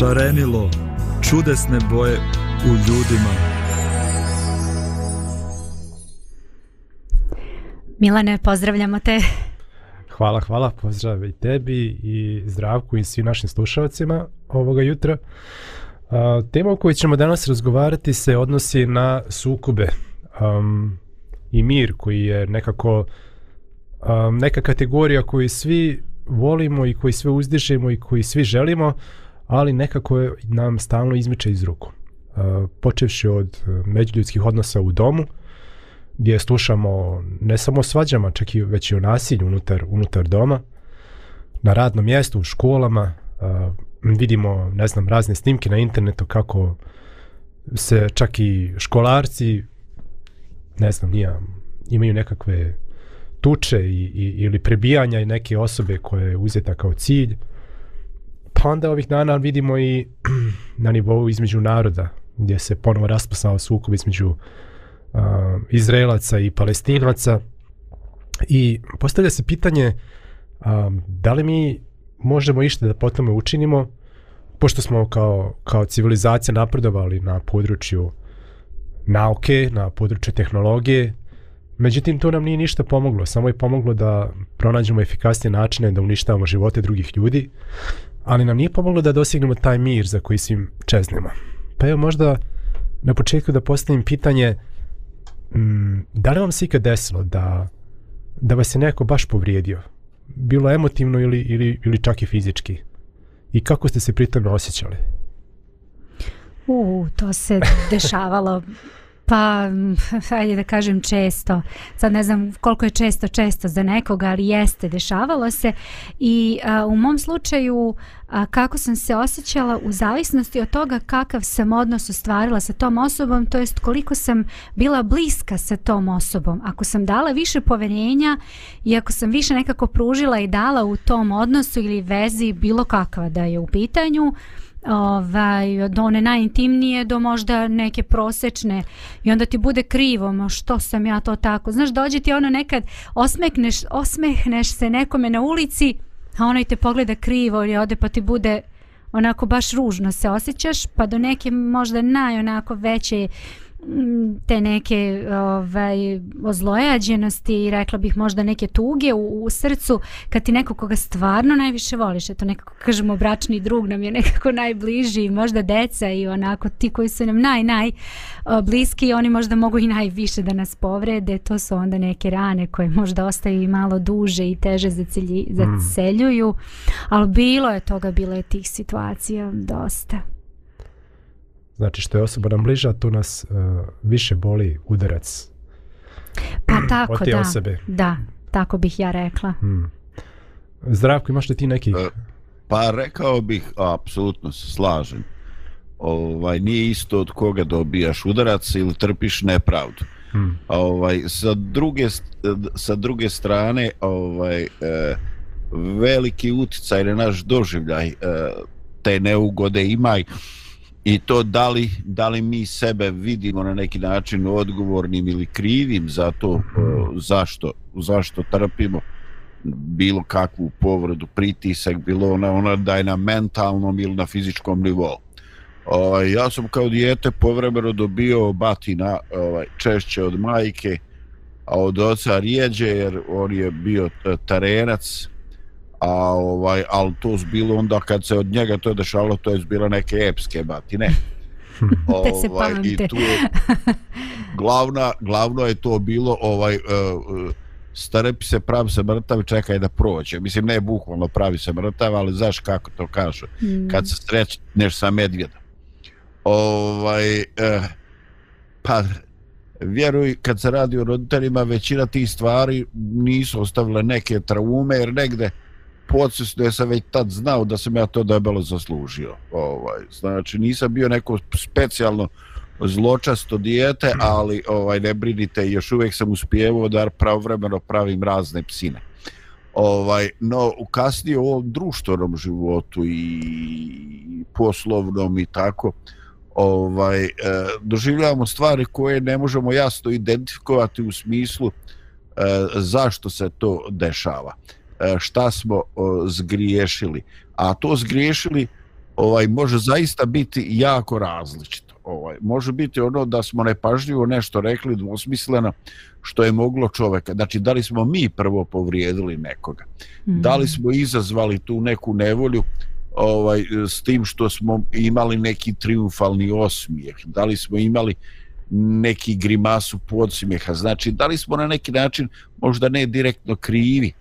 šarenilo čudesne boje u ljudima. Milane, pozdravljamo te. Hvala, hvala, pozdrav i tebi i zdravku i svim našim slušalcima ovoga jutra. A, tema o kojoj ćemo danas razgovarati se odnosi na sukobe um, i mir koji je nekako um, neka kategorija koju svi volimo i koji sve uzdižemo i koji svi želimo, ali nekako nam stalno izmiče iz ruku. E, počevši od e, međuljudskih odnosa u domu, gdje slušamo ne samo o svađama, čak i već i o nasilju unutar, unutar doma, na radnom mjestu, u školama, e, vidimo, ne znam, razne snimke na internetu kako se čak i školarci, ne znam, nija, imaju nekakve tuče i, i, ili prebijanja i neke osobe koje je uzeta kao cilj. Pa onda ovih dana vidimo i na nivou između naroda, gdje se ponovo raspasao sukob između uh, Izraelaca i Palestinaca. I postavlja se pitanje um, da li mi možemo ište da po tome učinimo, pošto smo kao, kao civilizacija napredovali na području nauke, na području tehnologije, Međutim, to nam nije ništa pomoglo. Samo je pomoglo da pronađemo efikasnije načine da uništavamo živote drugih ljudi, ali nam nije pomoglo da dostignemo taj mir za koji svim čeznemo. Pa evo možda na početku da postavim pitanje m, da li vam se ikad desilo da, da vas je neko baš povrijedio? Bilo emotivno ili, ili, ili čak i fizički? I kako ste se pritom osjećali? U, to se dešavalo Pa, hajde da kažem često. Sad ne znam koliko je često često za nekoga, ali jeste, dešavalo se. I a, u mom slučaju, a, kako sam se osjećala u zavisnosti od toga kakav sam odnos ostvarila sa tom osobom, to jest koliko sam bila bliska sa tom osobom. Ako sam dala više poverenja i ako sam više nekako pružila i dala u tom odnosu ili vezi bilo kakva da je u pitanju, ovaj, od one najintimnije do možda neke prosečne i onda ti bude krivo, ma što sam ja to tako. Znaš, dođe ti ono nekad, osmehneš, osmehneš se nekome na ulici, a onaj te pogleda krivo i ode pa ti bude onako baš ružno se osjećaš, pa do neke možda naj onako veće te neke ovaj, ozlojađenosti i rekla bih možda neke tuge u, u srcu kad ti neko koga stvarno najviše voliš eto nekako kažemo bračni drug nam je nekako najbliži možda deca i onako ti koji su nam naj naj bliski oni možda mogu i najviše da nas povrede to su onda neke rane koje možda ostaju i malo duže i teže zacelji, mm. zaceljuju ali bilo je toga bilo je tih situacija dosta Znači što je osoba nam bliža, tu nas uh, više boli udarac. Pa tako, od te da. Osobe. Da, tako bih ja rekla. Hmm. Zdravko, imaš li ti neki? E, pa rekao bih, apsolutno se slažem. Ovaj, nije isto od koga dobijaš udarac ili trpiš nepravdu. Hmm. Ovaj, sa, druge, sa druge strane, ovaj, eh, veliki uticaj na naš doživljaj eh, te neugode imaj i to da li, da li mi sebe vidimo na neki način odgovornim ili krivim za to e, zašto, zašto trpimo bilo kakvu povredu, pritisak, bilo ona, ona da je na mentalnom ili na fizičkom nivou. Ovaj, ja sam kao dijete povremeno dobio batina ovaj, češće od majke, a od oca rijeđe jer on je bio terenac, a ovaj al to bilo onda kad se od njega to dešalo to je bilo neke epske batine ovaj i tu je, glavna glavno je to bilo ovaj uh, starepi se pravi se mrtav čekaj da prođe. Mislim ne bukvalno pravi se mrtav ali znaš kako to kaže mm. kad se srećneš sa medvjedom. Ovaj uh, pa vjeruj kad se radi o roditeljima većina tih stvari nisu ostavile neke traume jer negde podsvjesno je sam već tad znao da sam ja to debelo zaslužio. Ovaj, znači nisam bio neko specijalno zločasto dijete, ali ovaj ne brinite, još uvijek sam uspijevao da pravovremeno pravim razne psine. Ovaj, no, u kasnije u ovom društvenom životu i poslovnom i tako, ovaj, e, doživljavamo stvari koje ne možemo jasno identifikovati u smislu e, zašto se to dešava. E, šta smo zgriješili. A to zgriješili ovaj može zaista biti jako različito. Ovaj može biti ono da smo nepažljivo nešto rekli dvosmisleno što je moglo čoveka. Znači da li smo mi prvo povrijedili nekoga? Mm. Da li smo izazvali tu neku nevolju ovaj s tim što smo imali neki triumfalni osmijeh? Da li smo imali neki grimasu podsmijeha? Znači da li smo na neki način možda ne direktno krivi,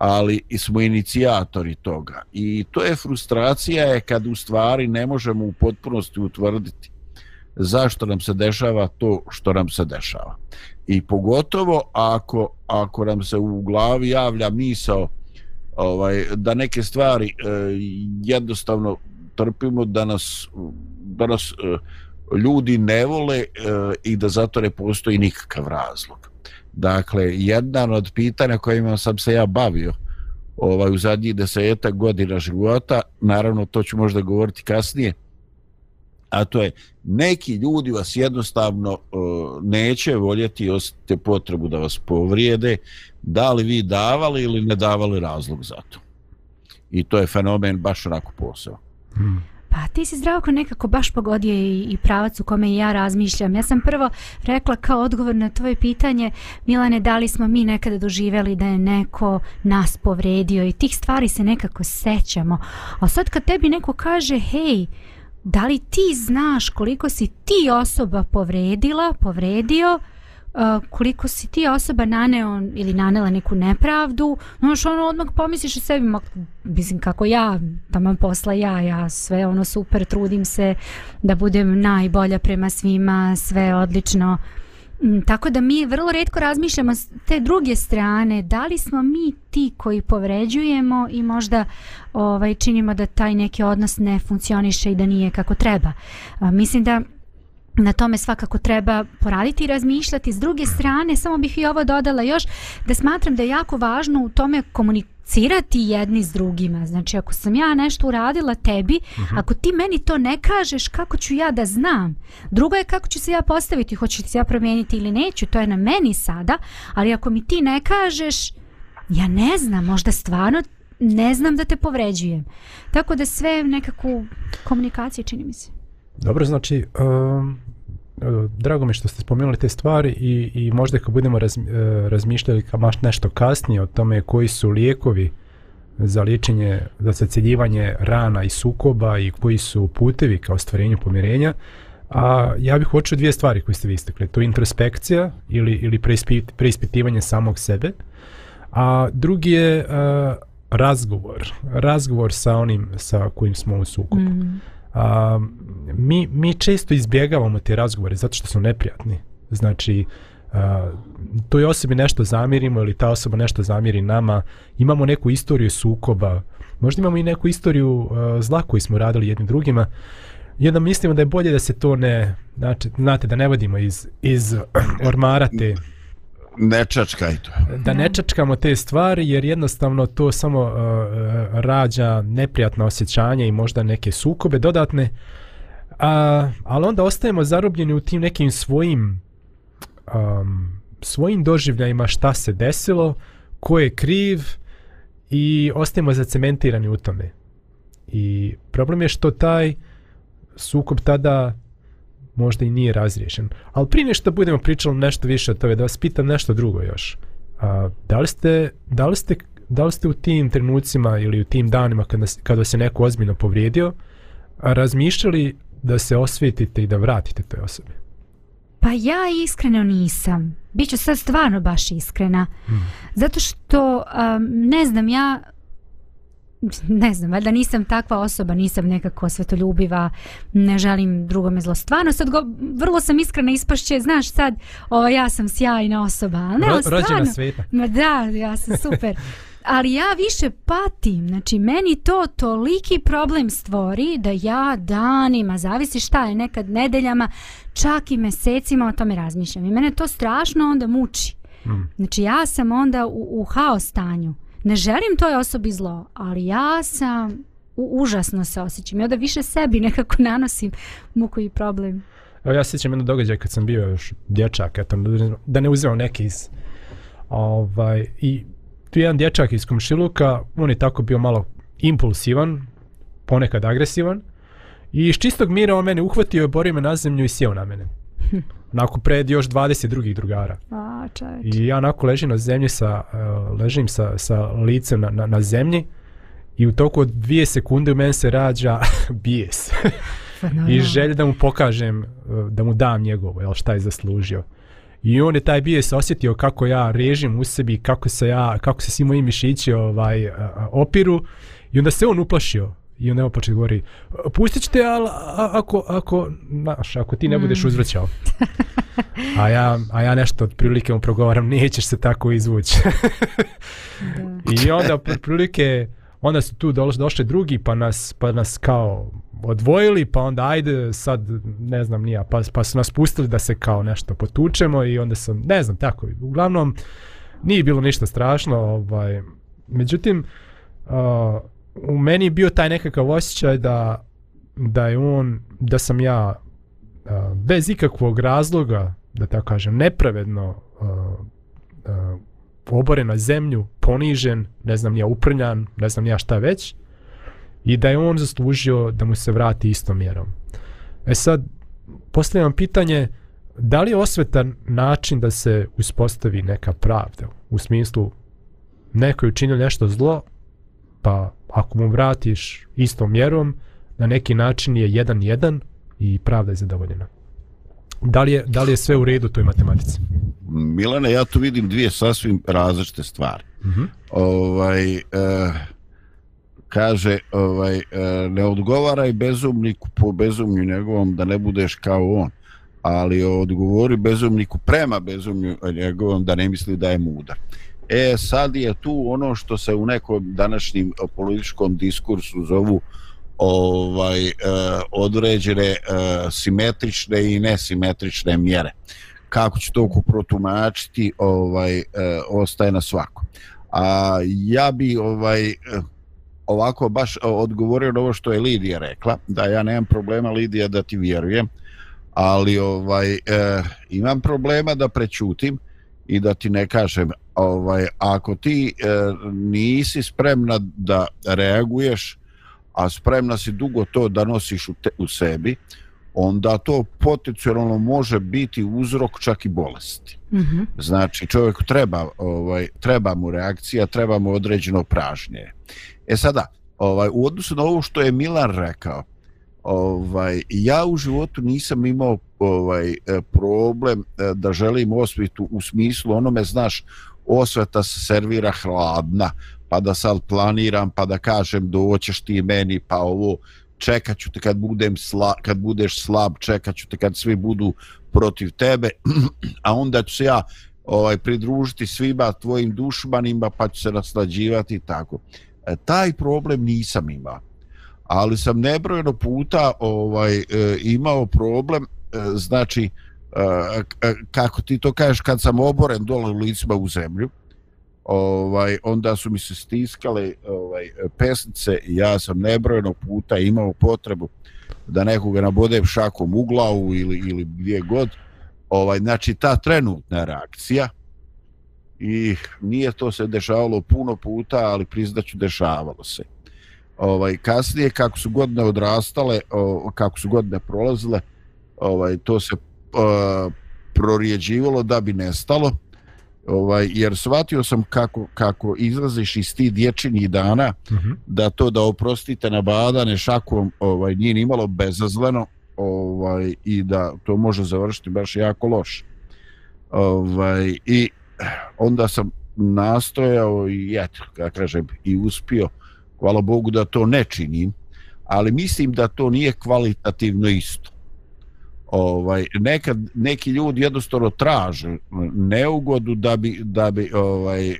ali smo inicijatori toga. I to je frustracija je kad u stvari ne možemo u potpunosti utvrditi zašto nam se dešava to što nam se dešava. I pogotovo ako, ako nam se u glavi javlja misao ovaj, da neke stvari eh, jednostavno trpimo da nas, da nas eh, ljudi ne vole eh, i da zato ne postoji nikakav razlog. Dakle, jedan od pitanja kojima sam se ja bavio ovaj, u zadnjih desetak godina života, naravno to ću možda govoriti kasnije, a to je neki ljudi vas jednostavno uh, neće voljeti osjetite potrebu da vas povrijede, da li vi davali ili ne davali razlog za to. I to je fenomen baš onako posao. Hmm. Pa ti si zdravko nekako baš pogodio i, i pravac u kome i ja razmišljam. Ja sam prvo rekla kao odgovor na tvoje pitanje, Milane, da li smo mi nekada doživjeli da je neko nas povredio i tih stvari se nekako sećamo. A sad kad tebi neko kaže, hej, da li ti znaš koliko si ti osoba povredila, povredio, uh, koliko si ti osoba naneo ili nanela neku nepravdu, znaš, ono, odmah pomisliš o sebi, mislim, kako ja, tamo posla ja, ja sve ono super, trudim se da budem najbolja prema svima, sve odlično, Mm, tako da mi vrlo redko razmišljamo s te druge strane, da li smo mi ti koji povređujemo i možda ovaj činimo da taj neki odnos ne funkcioniše i da nije kako treba. A, mislim da na tome svakako treba poraditi i razmišljati. S druge strane, samo bih i ovo dodala još, da smatram da je jako važno u tome komunicirati jedni s drugima. Znači, ako sam ja nešto uradila tebi, uh mhm. -huh. ako ti meni to ne kažeš, kako ću ja da znam? Drugo je kako ću se ja postaviti, hoću se ja promijeniti ili neću, to je na meni sada, ali ako mi ti ne kažeš, ja ne znam, možda stvarno ne znam da te povređujem. Tako da sve nekakvu komunikaciju čini mi se. Dobro, znači, um, drago mi što ste spomenuli te stvari i, i možda kad budemo raz, e, razmišljali kao maš nešto kasnije o tome koji su lijekovi za liječenje, za saceljivanje rana i sukoba i koji su putevi ka ostvarenju pomirenja, a ja bih hoću dvije stvari koje ste vi istakli. To je introspekcija ili, ili preispit, preispitivanje samog sebe, a drugi je uh, razgovor. Razgovor sa onim sa kojim smo u sukobu. Mm a, mi, mi često izbjegavamo te razgovore zato što su neprijatni. Znači, a, toj osobi nešto zamirimo ili ta osoba nešto zamiri nama, imamo neku istoriju sukoba, možda imamo i neku istoriju a, zla koju smo radili jednim drugima, Jedno mislimo da je bolje da se to ne, znači, znate, da ne vodimo iz, iz ormara te ne čačkaj to. Da ne čačkamo te stvari jer jednostavno to samo uh, uh rađa neprijatna osjećanja i možda neke sukobe dodatne. A, ali onda ostajemo zarobljeni u tim nekim svojim um, svojim doživljajima šta se desilo, ko je kriv i ostajemo zacementirani u tome. I problem je što taj sukob tada možda i nije razriješen. Ali prije nešto budemo pričali nešto više o tome, da vas pitam nešto drugo još. A, da, li ste, da, li ste, da li ste u tim trenucima ili u tim danima kada, kada se neko ozbiljno povrijedio, a razmišljali da se osvijetite i da vratite toj osobi? Pa ja iskreno nisam. Biću sad stvarno baš iskrena. Hmm. Zato što, um, ne znam, ja ne znam, valjda nisam takva osoba, nisam nekako svetoljubiva, ne želim drugome zlo. Stvarno, sad go, vrlo sam iskrena ispašće, znaš sad, ovo, ja sam sjajna osoba. Ali ne, Ro, rođena sveta. Ma da, ja sam super. Ali ja više patim, znači meni to toliki problem stvori da ja danima, zavisi šta je, nekad nedeljama, čak i mesecima o tome razmišljam. I mene to strašno onda muči. Mm. Znači ja sam onda u, u haos stanju ne želim toj osobi zlo, ali ja sam u, užasno se osjećam. I onda više sebi nekako nanosim muku i problem. Evo ja sjećam jedno događaj kad sam bio još dječak, eto, da ne uzeo neki iz... Ovaj, I tu je jedan dječak iz Komšiluka, on je tako bio malo impulsivan, ponekad agresivan, I iz čistog mira on mene uhvatio, borio me na zemlju i sjeo na mene. Nakon pred još 20 drugih drugara. A, čovječ. I ja onako ležim na zemlji sa, uh, ležim sa, sa licem na, na, na zemlji i u toku od dvije sekunde u meni se rađa bijes. I želje da mu pokažem, uh, da mu dam njegovo, jel, šta je zaslužio. I on je taj bijes osjetio kako ja režim u sebi, kako se ja, kako se svi moji mišići ovaj, uh, opiru. I onda se on uplašio. I onda evo početi govori, pustit ćete, ali ako, ako, naš, ako ti ne budeš mm. uzvraćao. A ja, a ja nešto od prilike mu progovaram, nećeš se tako izvući. I onda prilike, onda su tu došli drugi, pa nas, pa nas kao odvojili, pa onda ajde, sad ne znam nija, pa, pa su nas pustili da se kao nešto potučemo i onda sam, ne znam, tako, uglavnom nije bilo ništa strašno, ovaj, međutim, uh, u meni je bio taj nekakav osjećaj da da je on da sam ja a, bez ikakvog razloga da tako kažem nepravedno a, a, oboren na zemlju ponižen ne znam ja uprnjan ne znam ja šta već i da je on zaslužio da mu se vrati istom mjerom. E sad postavljam pitanje da li je osvetan način da se uspostavi neka pravda u smislu neko je učinio nešto zlo pa ako mu vratiš istom mjerom, na neki način je jedan jedan i pravda je zadovoljena. Da li je, da li je sve u redu toj matematici? Milane, ja tu vidim dvije sasvim različite stvari. Uh mhm. -huh. ovaj, eh, kaže, ovaj, eh, ne odgovaraj bezumniku po bezumnju njegovom da ne budeš kao on, ali odgovori bezumniku prema bezumnju njegovom da ne misli da je mudar. E, sad je tu ono što se u nekom današnjim političkom diskursu zovu ovaj e, određene e, simetrične i nesimetrične mjere. Kako će to protumačiti, ovaj e, ostaje na svako. A ja bi ovaj e, ovako baš e, odgovorio na ovo što je Lidija rekla, da ja nemam problema Lidija da ti vjerujem, ali ovaj e, imam problema da prećutim i da ti ne kažem ovaj ako ti e, nisi spremna da reaguješ a spremna si dugo to da nosiš u, te, u sebi onda to potencijalno može biti uzrok čak i bolesti. Mm -hmm. Znači čovjek treba ovaj treba mu reakcija, treba mu određeno pražnje. E sada, ovaj u odnosu na ovo što je Milan rekao, ovaj ja u životu nisam imao ovaj problem e, da želim osvetu u smislu onome znaš osveta se servira hladna pa da sad planiram pa da kažem doćeš ti meni pa ovo čekat ću te kad, budem sla, kad budeš slab čekat ću te kad svi budu protiv tebe a onda ću se ja ovaj pridružiti svima tvojim dušmanima pa ću se naslađivati i tako. E, taj problem nisam imao ali sam nebrojeno puta ovaj e, imao problem e, znači e, E, e, kako ti to kažeš kad sam oboren dole u licima u zemlju ovaj onda su mi se stiskale ovaj pesnice i ja sam nebrojeno puta imao potrebu da nekoga nabodem šakom u glavu ili ili gdje god. Ovaj znači ta trenutna reakcija i nije to se dešavalo puno puta ali priznaću dešavalo se. Ovaj kasnije kako su godine odrastale o, kako su godine prolazile ovaj to se o, prorijeđivalo da bi nestalo ovaj jer shvatio sam kako kako izlaziš iz tih dječjih dana uh mhm. -huh. da to da oprostite na badane šakom ovaj nije ni malo bezazleno ovaj i da to može završiti baš jako loše ovaj i onda sam nastojao i eto kako kažem i uspio hvala Bogu da to ne činim, ali mislim da to nije kvalitativno isto. Ovaj nekad neki ljudi jednostavno traže neugodu da bi da bi ovaj e,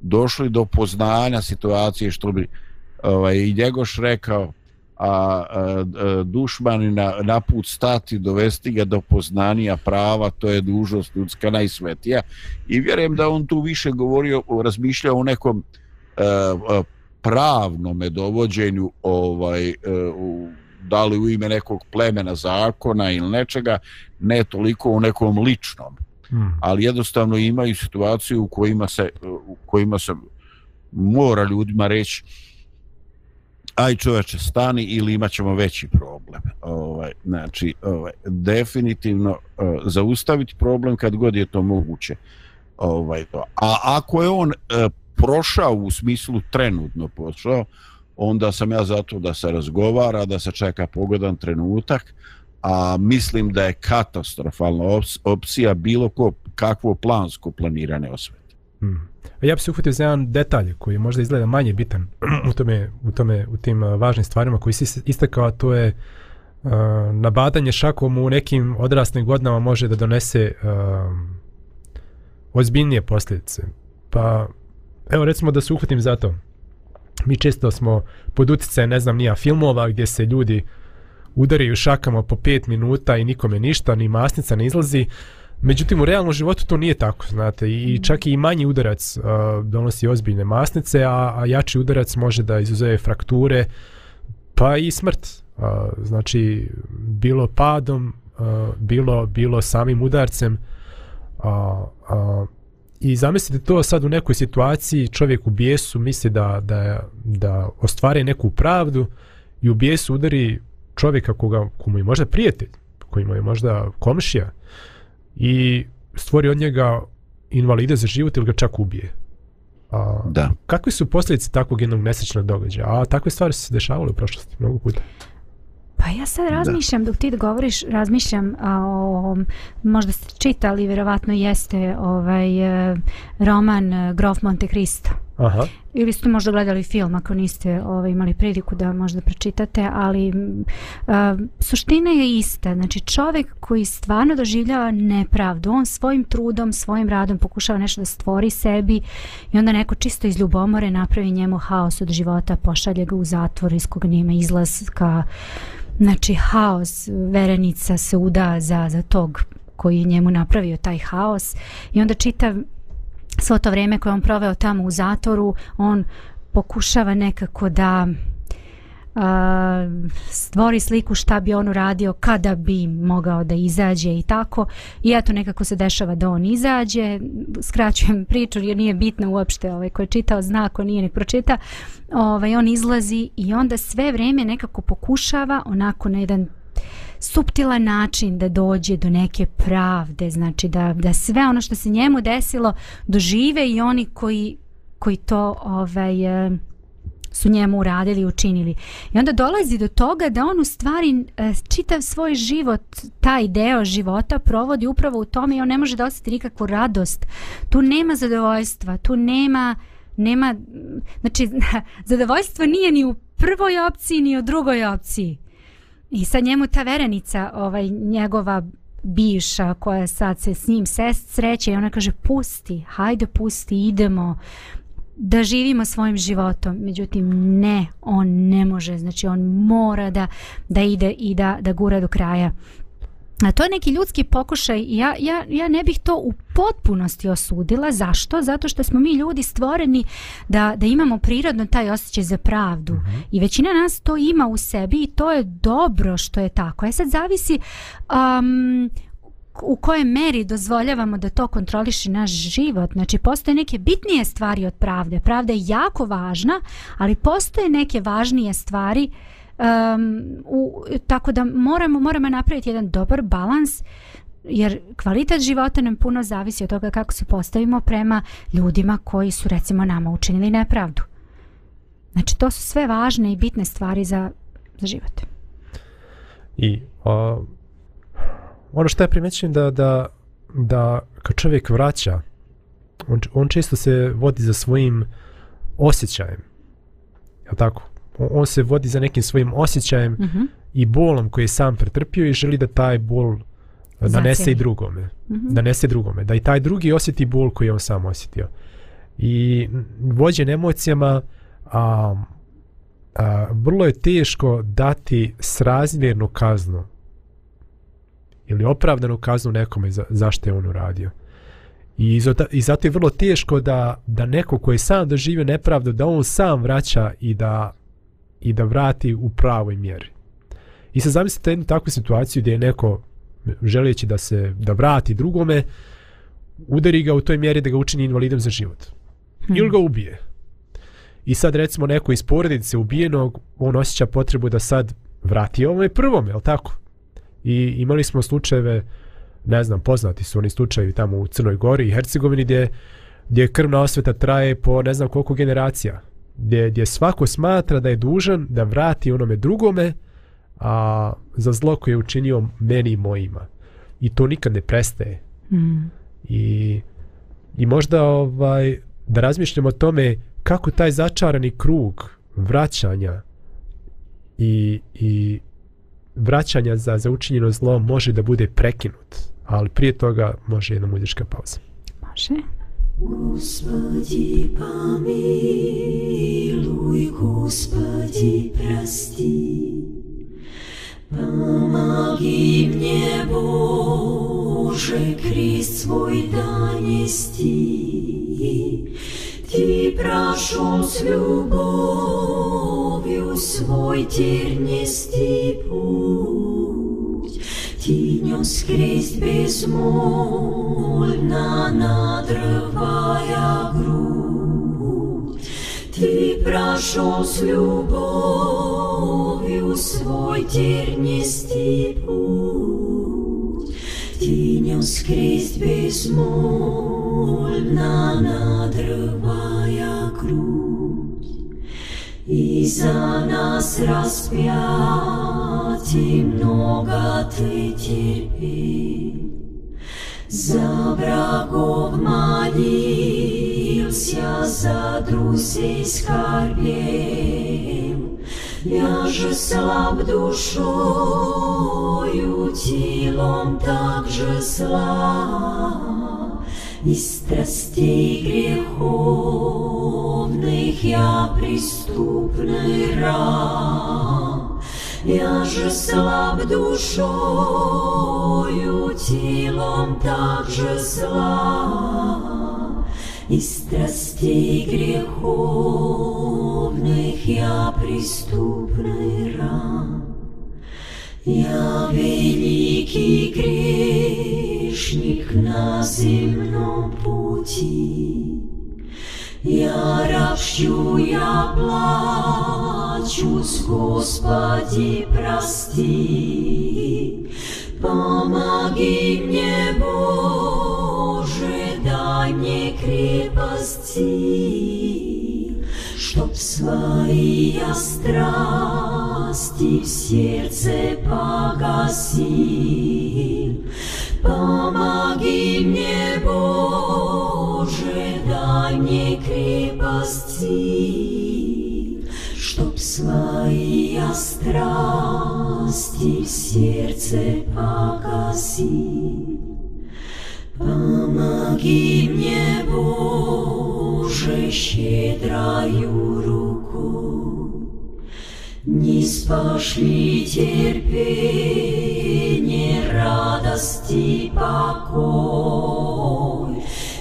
došli do poznanja situacije što bi ovaj i Njegoš rekao a, a, a dušmani na, na put stati dovesti ga do poznanja prava to je dužnost ljudska najsvetija. I vjerujem da on tu više govorio razmišljao o nekom e, e, a, pravnom dovođenju ovaj a, u, da li u ime nekog plemena zakona ili nečega ne toliko u nekom ličnom hmm. ali jednostavno imaju situaciju u kojima se u kojima se mora ljudima reći aj čoveče stani ili imat ćemo veći problem. Ovaj, znači, ovaj, definitivno uh, zaustaviti problem kad god je to moguće. Ovaj, to. A ako je on uh, prošao u smislu trenutno prošao, onda sam ja zato da se razgovara, da se čeka pogodan trenutak, a mislim da je katastrofalna opcija bilo ko, kakvo plansko planirane osvete. Hmm. Ja bih se uhvatio za jedan detalj koji možda izgleda manje bitan u tome, u tome, u tim važnim stvarima koji si istakao, a to je uh, nabadanje šakom u nekim odrasnim godinama može da donese uh, ozbiljnije posljedice. Pa, evo recimo da se uhvatim za to. Mi često smo pod utjecaj, ne znam, nija filmova gdje se ljudi udaraju šakama po 5 minuta i nikome ništa, ni masnica ne izlazi. Međutim, u realnom životu to nije tako, znate, i čak i manji udarac uh, donosi ozbiljne masnice, a, a jači udarac može da izuzeve frakture, pa i smrt. Uh, znači, bilo padom, uh, bilo, bilo samim udarcem. Uh, uh, I zamislite to sad u nekoj situaciji, čovjek u bijesu misli da, da, da ostvari neku pravdu i u bijesu udari čovjeka koga, komu je možda prijatelj, koji mu je možda komšija, i stvori od njega invalide za život ili ga čak ubije. A, da. Kakve su posljedice takvog jednog mesečnog događaja? A takve stvari su se dešavale u prošlosti mnogo puta. Pa ja sad razmišljam, da. dok ti govoriš, razmišljam a, o, možda ste čitali, vjerovatno jeste ovaj e, roman e, Grof Monte Cristo. Aha. Ili ste možda gledali film ako niste ovaj, imali priliku da možda pročitate, ali a, suština je ista. Znači čovjek koji stvarno doživljava nepravdu, on svojim trudom, svojim radom pokušava nešto da stvori sebi i onda neko čisto iz ljubomore napravi njemu haos od života, pošalje ga u zatvor iz koga nima izlaska. Znači haos, verenica se uda za, za tog koji je njemu napravio taj haos i onda čita svo to vrijeme koje on proveo tamo u zatvoru, on pokušava nekako da uh, stvori sliku šta bi on uradio kada bi mogao da izađe i tako. I eto nekako se dešava da on izađe. Skraćujem priču jer nije bitno uopšte ovaj, ko je čitao zna, ko nije nek pročita. Ovaj, on izlazi i onda sve vrijeme nekako pokušava onako na jedan suptilan način da dođe do neke pravde, znači da, da sve ono što se njemu desilo dožive i oni koji, koji to ovaj, eh, su njemu uradili i učinili. I onda dolazi do toga da on u stvari eh, čitav svoj život, taj deo života provodi upravo u tome i on ne može da osjeti nikakvu radost. Tu nema zadovoljstva, tu nema nema, znači zadovoljstvo nije ni u prvoj opciji ni u drugoj opciji. I sad njemu ta verenica, ovaj, njegova bivša koja sad se s njim sest sreće i ona kaže pusti, hajde pusti, idemo da živimo svojim životom. Međutim, ne, on ne može. Znači, on mora da, da ide i da, da gura do kraja. A to je neki ljudski pokušaj ja, ja, ja ne bih to u potpunosti osudila. Zašto? Zato što smo mi ljudi stvoreni da, da imamo prirodno taj osjećaj za pravdu. Uh mhm. -huh. I većina nas to ima u sebi i to je dobro što je tako. E sad zavisi um, u kojoj meri dozvoljavamo da to kontroliši naš život. Znači, postoje neke bitnije stvari od pravde. Pravda je jako važna, ali postoje neke važnije stvari uh, um, u, tako da moramo, moramo napraviti jedan dobar balans jer kvalitet života nam puno zavisi od toga kako se postavimo prema ljudima koji su recimo nama učinili nepravdu. Znači to su sve važne i bitne stvari za, za život. I a, ono što ja primećujem da, da, da kad čovjek vraća, on, on često se vodi za svojim osjećajem. Je tako? On se vodi za nekim svojim osjećajem mm -hmm. i bolom koji je sam pretrpio i želi da taj bol nanese Zacijeli. i drugome. Mm -hmm. Da nese drugome. Da i taj drugi osjeti bol koji je on sam osjetio. I vođen emocijama a, a, vrlo je teško dati srazmjernu kaznu ili opravdanu kaznu nekome za, zašto je on uradio. I, I zato je vrlo teško da, da neko koji je sam doživio nepravdu, da on sam vraća i da i da vrati u pravoj mjeri. I sad zamislite jednu takvu situaciju gdje je neko želeći da se da vrati drugome, udari ga u toj mjeri da ga učini invalidom za život. Hmm. Ili ga ubije. i sad recimo neko iz porodice ubijenog, on osjeća potrebu da sad vrati ovome prvom, je tako? I imali smo slučajeve, ne znam, poznati su oni slučajevi tamo u Crnoj Gori i Hercegovini gdje, gdje krvna osveta traje po ne znam koliko generacija. Gdje, gdje svako smatra da je dužan da vrati onome drugome a, za zlo koje je učinio meni i mojima. I to nikad ne prestaje. Mm. I, I možda ovaj da razmišljamo o tome kako taj začarani krug vraćanja i, i vraćanja za, za učinjeno zlo može da bude prekinut. Ali prije toga može jedna muzička pauza. Može. Господи, помилуй, Господи, прости. Помоги мне, Боже, крест свой донести. Ты прошу с любовью свой тернести путь. Ты нес крест безмольно, надрывая грудь. Ты прошел с любовью свой тернистый путь. Ты нес крест безмольно, надрывая грудь. И за нас распятий много ты терпел. За врагов молился, за друзей скорбел. Я же слаб душою, телом также слаб. Из страстей греховных я преступный раб. Я же слаб душою, телом также слаб. Из страстей греховных я преступный раб. Я великий грешник на земном пути. Я ропщу, я плачу, с Господи, прости. Помоги мне, Боже, дай мне крепости, Чтоб свои я страсти в сердце погасил. Помоги мне, Боже, мне крепости, Чтоб свои страсти в сердце погасил. Помоги мне, Боже, щедрою руку, Не спошли терпение, радости, покой.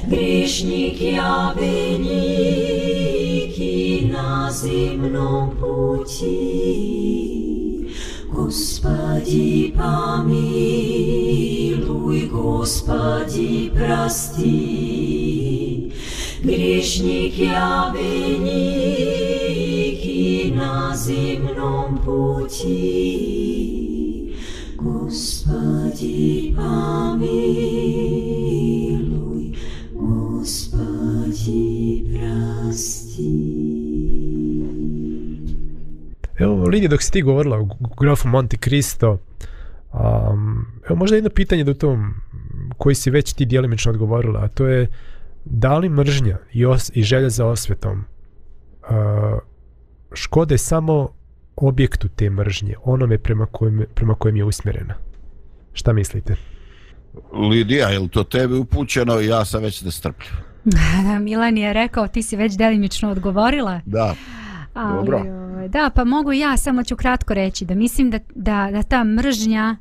Грешник я великий на земном пути. Господи, помилуй, Господи, прости. Грешник я великий на земном пути. Господи, помилуй, Господи, прости. Evo, Lidija, dok si ti govorila o grafu Monte Cristo, um, evo možda jedno pitanje do tom koji si već ti dijelimično odgovorila, a to je da li mržnja i, os, i želja za osvetom uh, škode samo objektu te mržnje, onome prema kojem, prema kojem je usmjerena? Šta mislite? Lidija, je li to tebi upućeno? Ja sam već nestrpljiv. Milan je rekao, ti si već delimično odgovorila. Da, Ali, Dobro. ovaj, Da, pa mogu ja, samo ću kratko reći da mislim da, da, da ta mržnja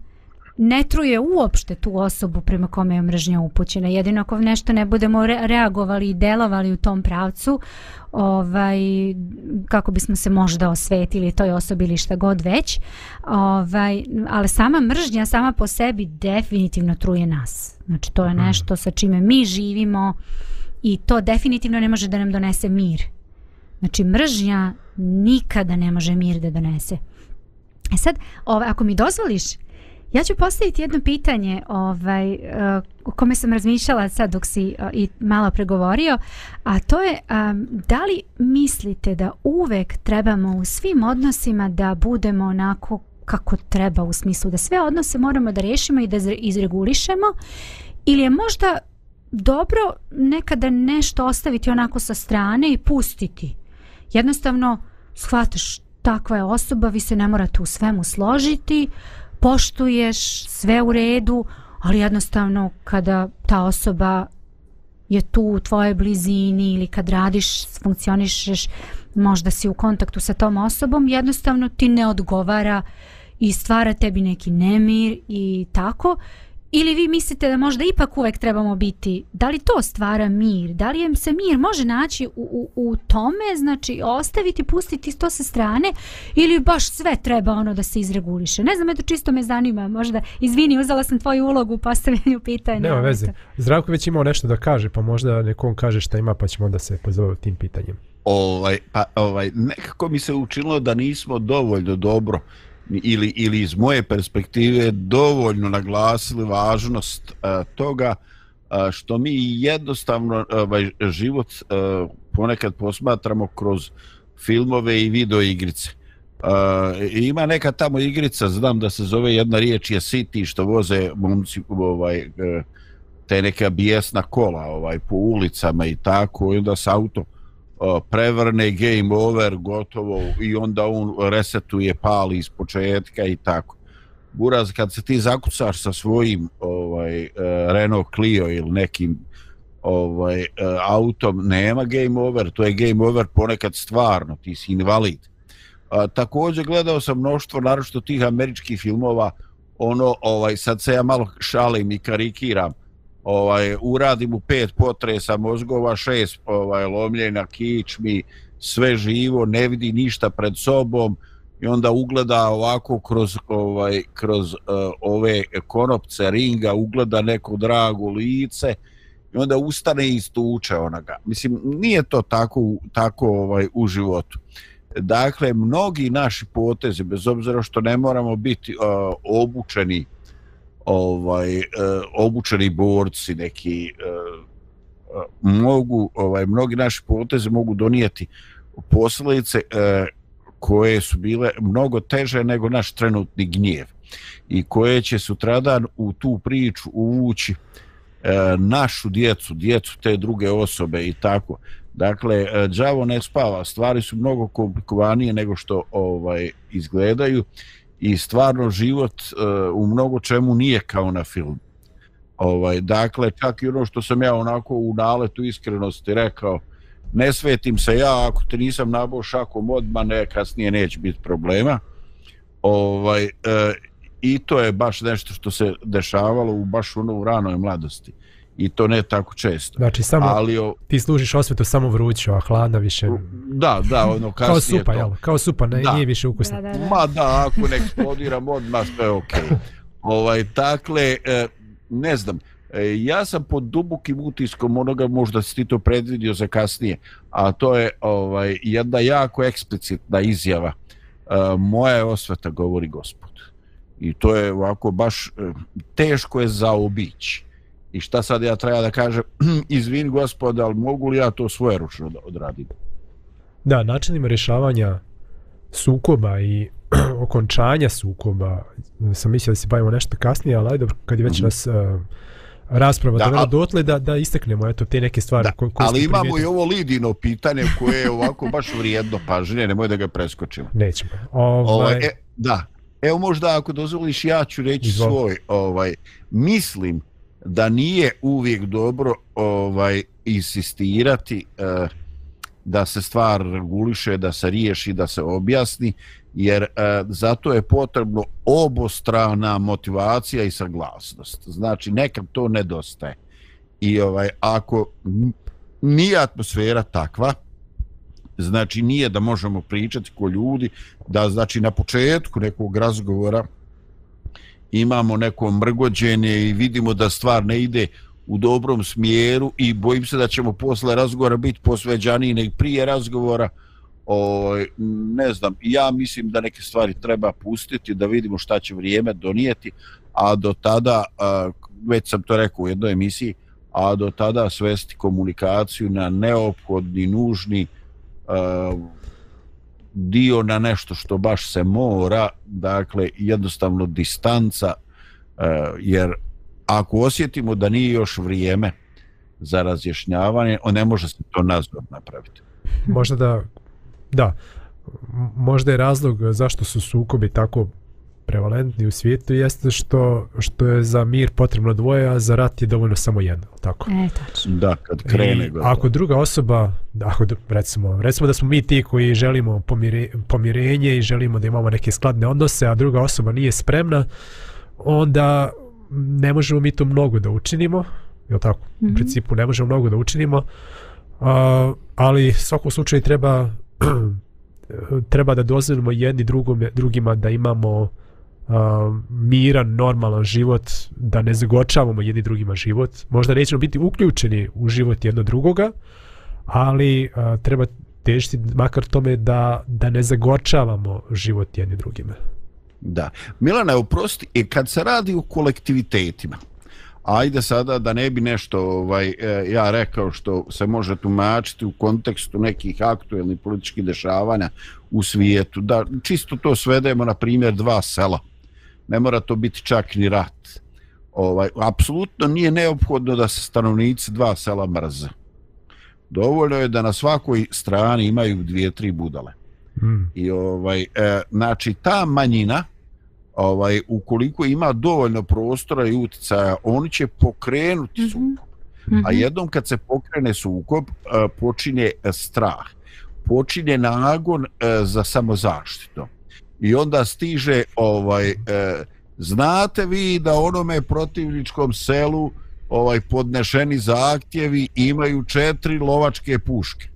ne truje uopšte tu osobu prema kome je mržnja upućena. Jedino ako nešto ne budemo re reagovali i delovali u tom pravcu, ovaj, kako bismo se možda osvetili toj osobi ili šta god već, ovaj, ali sama mržnja sama po sebi definitivno truje nas. Znači to je nešto sa čime mi živimo i to definitivno ne može da nam donese mir. Znači mržnja nikada ne može mir da donese. E sad, ovaj, ako mi dozvoliš, ja ću postaviti jedno pitanje ovaj, uh, o kome sam razmišljala sad dok si uh, i malo pregovorio, a to je um, da li mislite da uvek trebamo u svim odnosima da budemo onako kako treba u smislu da sve odnose moramo da rešimo i da izregulišemo? Ili je možda dobro nekada nešto ostaviti onako sa strane i pustiti? Jednostavno shvataš takva je osoba, vi se ne morate u svemu složiti, poštuješ sve u redu, ali jednostavno kada ta osoba je tu u tvojoj blizini ili kad radiš, funkcionišeš, možda si u kontaktu sa tom osobom, jednostavno ti ne odgovara i stvara tebi neki nemir i tako. Ili vi mislite da možda ipak uvek trebamo biti, da li to stvara mir, da li se mir može naći u, u, u tome, znači ostaviti, pustiti to sa strane ili baš sve treba ono da se izreguliše. Ne znam, eto čisto me zanima, možda, izvini, uzela sam tvoju ulogu u postavljanju pitanja. Nema veze. Zdravko već imao nešto da kaže, pa možda nekom kaže šta ima, pa ćemo onda se pozove tim pitanjem. ovaj pa ovaj nekako mi se učinilo da nismo dovoljno dobro ili ili iz moje perspektive dovoljno naglasili važnost uh, toga uh, što mi jednostavno ovaj život uh, ponekad posmatramo kroz filmove i video igrice. Uh, ima neka tamo igrica, znam da se zove jedna riječ je City što voze momci ovaj uh, te neka bijesna kola ovaj po ulicama i tako i onda s auto E, prevrne game over gotovo i onda on resetuje pali iz početka i tako. Buraz kad se ti zakucaš sa svojim ovaj e, Renault Clio ili nekim ovaj e, autom nema game over to je game over ponekad stvarno ti si invalid. A, također gledao sam mnoštvo naročito tih američkih filmova ono ovaj sad se ja malo šalim i karikiram ovaj uradim u pet potresa mozgova šest ovaj lomljenja kičmi sve živo ne vidi ništa pred sobom i onda ugleda ovako kroz ovaj kroz uh, ove konopce ringa ugleda neko drago lice i onda ustane i istuče onoga mislim nije to tako tako ovaj u životu. Dakle mnogi naši potezi bez obzira što ne moramo biti uh, obučeni ovaj e, obučeni borci neki e, e, mogu ovaj mnogi naši potezi mogu donijeti posljedice koje su bile mnogo teže nego naš trenutni gnjev i koje će sutradan u tu priču uvući našu djecu, djecu te druge osobe i tako. Dakle, đavo ne spava, stvari su mnogo komplikovanije nego što ovaj izgledaju i stvarno život uh, u mnogo čemu nije kao na filmu. Ovaj, dakle, čak i ono što sam ja onako u naletu iskrenosti rekao, ne svetim se ja, ako te nisam nabao šakom odmah, ne, kasnije neće biti problema. Ovaj, e, I to je baš nešto što se dešavalo u baš ono u ranoj mladosti. I to ne tako često. Znači, samo Ali, o, ti služiš osvetu samo vruću, a hladna više... da, da, ono kasnije Kao supa, to. jel? Kao supa, ne, Da. nije više ukusna. Da, da, da. Ma da, ako ne eksplodiram odmah sve je okej. Ovaj, dakle, e, ne znam, e, ja sam pod dubokim utiskom onoga, možda si ti to predvidio za kasnije, a to je ovaj jedna jako eksplicitna izjava. E, moja je osveta, govori gospod. I to je ovako baš teško je zaobići. I šta sad ja treba da kažem, izvin gospod, ali mogu li ja to svoje ručno da odradim? Da, načinima rješavanja sukoba i okončanja sukoba, sam mislio da se bavimo nešto kasnije, ali ajde, dobro, kad je već Mhm. nas uh, rasprava Da, dovela dotle da, da isteknemo eto, te neke stvari Da, ko, koje ali imamo i primijetili. ovo Lidino pitanje koje je ovako baš vrijedno pažnje, nemoj da ga preskočimo. Nećemo. Ovaj, Ovaj, e, da, evo možda ako dozvoliš ja ću reći Izvoli. svoj, ovaj, mislim da nije uvijek dobro ovaj insistirati eh, da se stvar reguliše, da se riješi, da se objasni, jer eh, zato je potrebno obostrana motivacija i saglasnost. Znači nekad to nedostaje. I ovaj ako nije atmosfera takva, znači nije da možemo pričati ko ljudi, da znači na početku nekog razgovora imamo neko mrgođenje i vidimo da stvar ne ide u dobrom smjeru i bojim se da ćemo posle razgovora biti posveđaniji nego prije razgovora, O, ne znam, ja mislim da neke stvari treba pustiti, da vidimo šta će vrijeme donijeti, a do tada, a, već sam to rekao u jednoj emisiji, a do tada svesti komunikaciju na neophodni, nužni a, dio na nešto što baš se mora, dakle jednostavno distanca, e, jer ako osjetimo da nije još vrijeme za razjašnjavanje, on ne može se to nazvat napraviti. Možda da, da, možda je razlog zašto su sukobi tako prevalentni u svijetu jeste što što je za mir potrebno dvoje, a za rat je dovoljno samo jedno, tako? E, tačno. Da, kad krene I gotovo. ako druga osoba, da, ako recimo, recimo da smo mi ti koji želimo pomire, pomirenje i želimo da imamo neke skladne odnose, a druga osoba nije spremna, onda ne možemo mi to mnogo da učinimo, je tako? Mm -hmm. Mhm. U principu ne možemo mnogo da učinimo, a, ali u svakom slučaju treba treba da dozvolimo jedni drugome, drugima da imamo a, miran, normalan život, da ne zagočavamo jedni drugima život. Možda nećemo biti uključeni u život jedno drugoga, ali a, treba težiti makar tome da, da ne zagorčavamo život jedni drugima. Da. Milana, oprosti, i kad se radi o kolektivitetima, ajde sada da ne bi nešto ovaj, e, ja rekao što se može tumačiti u kontekstu nekih aktuelnih političkih dešavanja u svijetu, da čisto to svedemo na primjer dva sela. Ne mora to biti čak ni rat. Ovaj, apsolutno nije neophodno da se stanovnici dva sela mrze. Dovoljno je da na svakoj strani imaju dvije, tri budale. Mm. I ovaj e, znači ta manjina ovaj ukoliko ima dovoljno prostora i uticaja, oni će pokrenuti Mhm. sukob. Mhm. A jednom kad se pokrene sukob, e, počinje strah. Počinje nagon e, za samozaštitu. I onda stiže ovaj e, znate vi da onome protivničkom selu ovaj podnešeni zahtjevi imaju četiri lovačke puške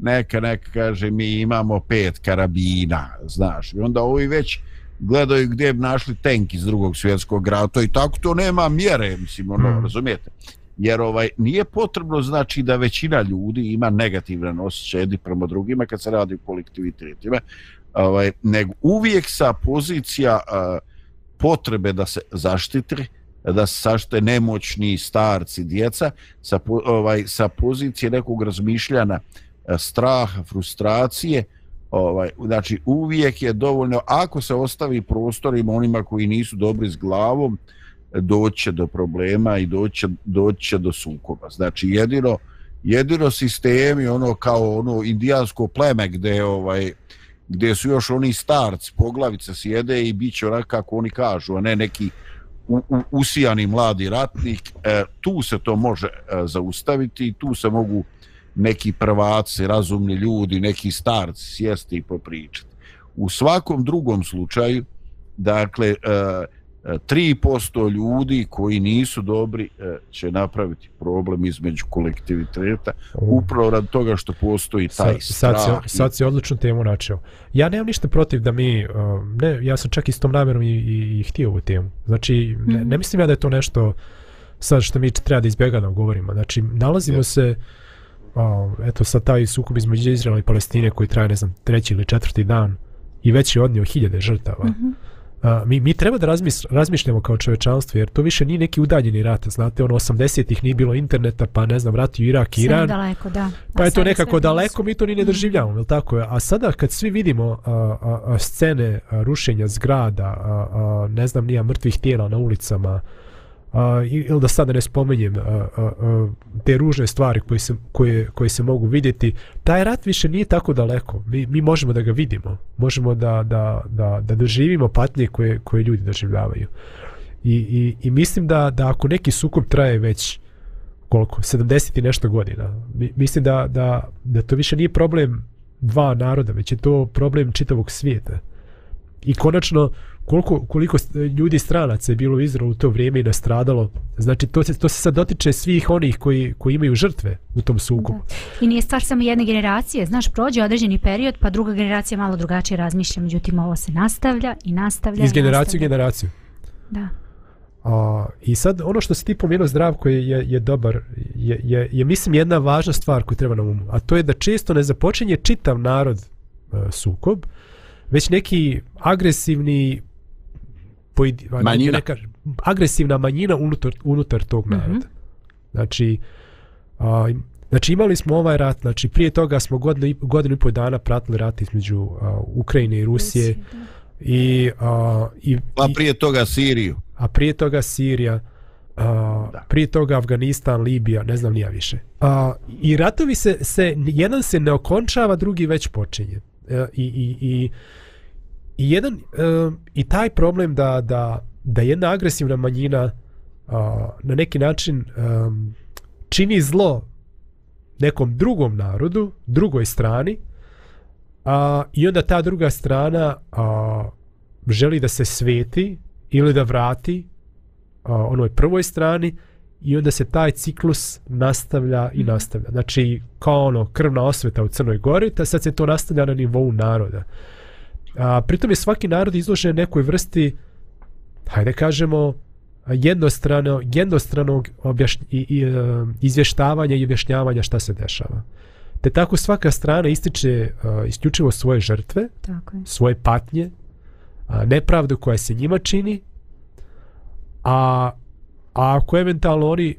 neka, neka kaže mi imamo pet karabina, znaš. I onda ovi već gledaju gdje bi našli tank iz drugog svjetskog rata i tako to nema mjere, mislim, ono, Mm. mm. razumijete? Jer ovaj nije potrebno znači da većina ljudi ima negativan osjećaj jedni prema drugima kad se radi o kolektivitetima, ovaj, nego uvijek sa pozicija a, potrebe da se zaštitri, da se zaštite nemoćni starci, djeca, sa, ovaj, sa pozicije nekog razmišljana straha, frustracije, ovaj, znači uvijek je dovoljno, ako se ostavi prostorima onima koji nisu dobri s glavom, doće do problema i doće, doće do sukoba. Znači jedino, jedino sistemi ono kao ono indijansko pleme gde ovaj gdje su još oni starci, poglavica sjede i bit će onak kako oni kažu, a ne neki u, u, usijani mladi ratnik, e, tu se to može e, zaustaviti i tu se mogu neki prvaci, razumni ljudi, neki starci sjesti i popričati. U svakom drugom slučaju, dakle, e, 3% ljudi koji nisu dobri e, će napraviti problem između kolektiviteta upravo rad toga što postoji taj Sad, sad, strah. si, sad si odličnu temu načeo. Ja nemam ništa protiv da mi, uh, ne, ja sam čak i s tom namjerom i, i, i htio ovu temu. Znači, ne, ne mislim ja da je to nešto sad što mi treba da izbjegano govorimo. Znači, nalazimo Je. se, uh, eto sad taj sukob između Izraela i Palestine koji traje, ne znam, treći ili četvrti dan i već je odnio hiljade žrtava. Mm -hmm. A, mi, mi treba da razmis, razmišljamo kao čovečanstvo, jer to više nije neki udaljeni rat, znate, ono 80-ih nije bilo interneta, pa ne znam, rat u Irak, Sve Iran, daleko, da. Pa je to nekako daleko, mi to ni ne doživljavamo, je tako? A sada kad svi vidimo a, a, a, scene a, rušenja zgrada, a, a, ne znam, nija mrtvih tijela na ulicama, ili da sad ne spomenjem a, a, a, te ružne stvari koje se, koje, koje se mogu vidjeti, taj rat više nije tako daleko. Mi, mi možemo da ga vidimo. Možemo da, da, da, da doživimo patnje koje, koje ljudi doživljavaju. I, i, i mislim da, da ako neki sukob traje već koliko, 70 i nešto godina. Mi, mislim da, da, da to više nije problem dva naroda, već je to problem čitavog svijeta. I konačno, koliko, koliko ljudi stranaca je bilo u Izraelu u to vrijeme i nastradalo, znači to se, to se sad dotiče svih onih koji, koji imaju žrtve u tom sukobu. I nije stvar samo jedne generacije, znaš, prođe određeni period, pa druga generacija malo drugačije razmišlja, međutim ovo se nastavlja i nastavlja Iz generacije u generaciju. Da. A, I sad ono što si ti pomenuo zdravko je, je, je dobar, je, je, je mislim jedna važna stvar koju treba na umu, a to je da često ne započinje čitav narod sukob, već neki agresivni pojedi, Manjina. Ne kažem, agresivna manjina unutar, unutar tog Mhm. naroda. Znači, a, znači imali smo ovaj rat, znači prije toga smo godinu, godinu i pol dana pratili rat između a, Ukrajine i Rusije i, a, i, Pa prije toga Siriju. a prije toga Sirija, a, Da. prije toga Afganistan, Libija, ne znam nija više. A, I ratovi se, se, jedan se ne okončava, drugi već počinje. E, I, i, i, i jedan, e, i taj problem da, da, da jedna agresivna manjina na neki način e, čini zlo nekom drugom narodu, drugoj strani, a, i onda ta druga strana a, želi da se sveti ili da vrati a, onoj prvoj strani i onda se taj ciklus nastavlja i nastavlja. Znači, kao ono krvna osveta u Crnoj Gori, ta sad se to nastavlja na nivou naroda. A, pritom je svaki narod izložen nekoj vrsti, hajde kažemo, jednostrano, jednostranog objaš, i, i, e, izvještavanja i objašnjavanja šta se dešava. Te tako svaka strana ističe uh, isključivo svoje žrtve, Tako je. svoje patnje, a, nepravdu koja se njima čini, a, a ako eventualno oni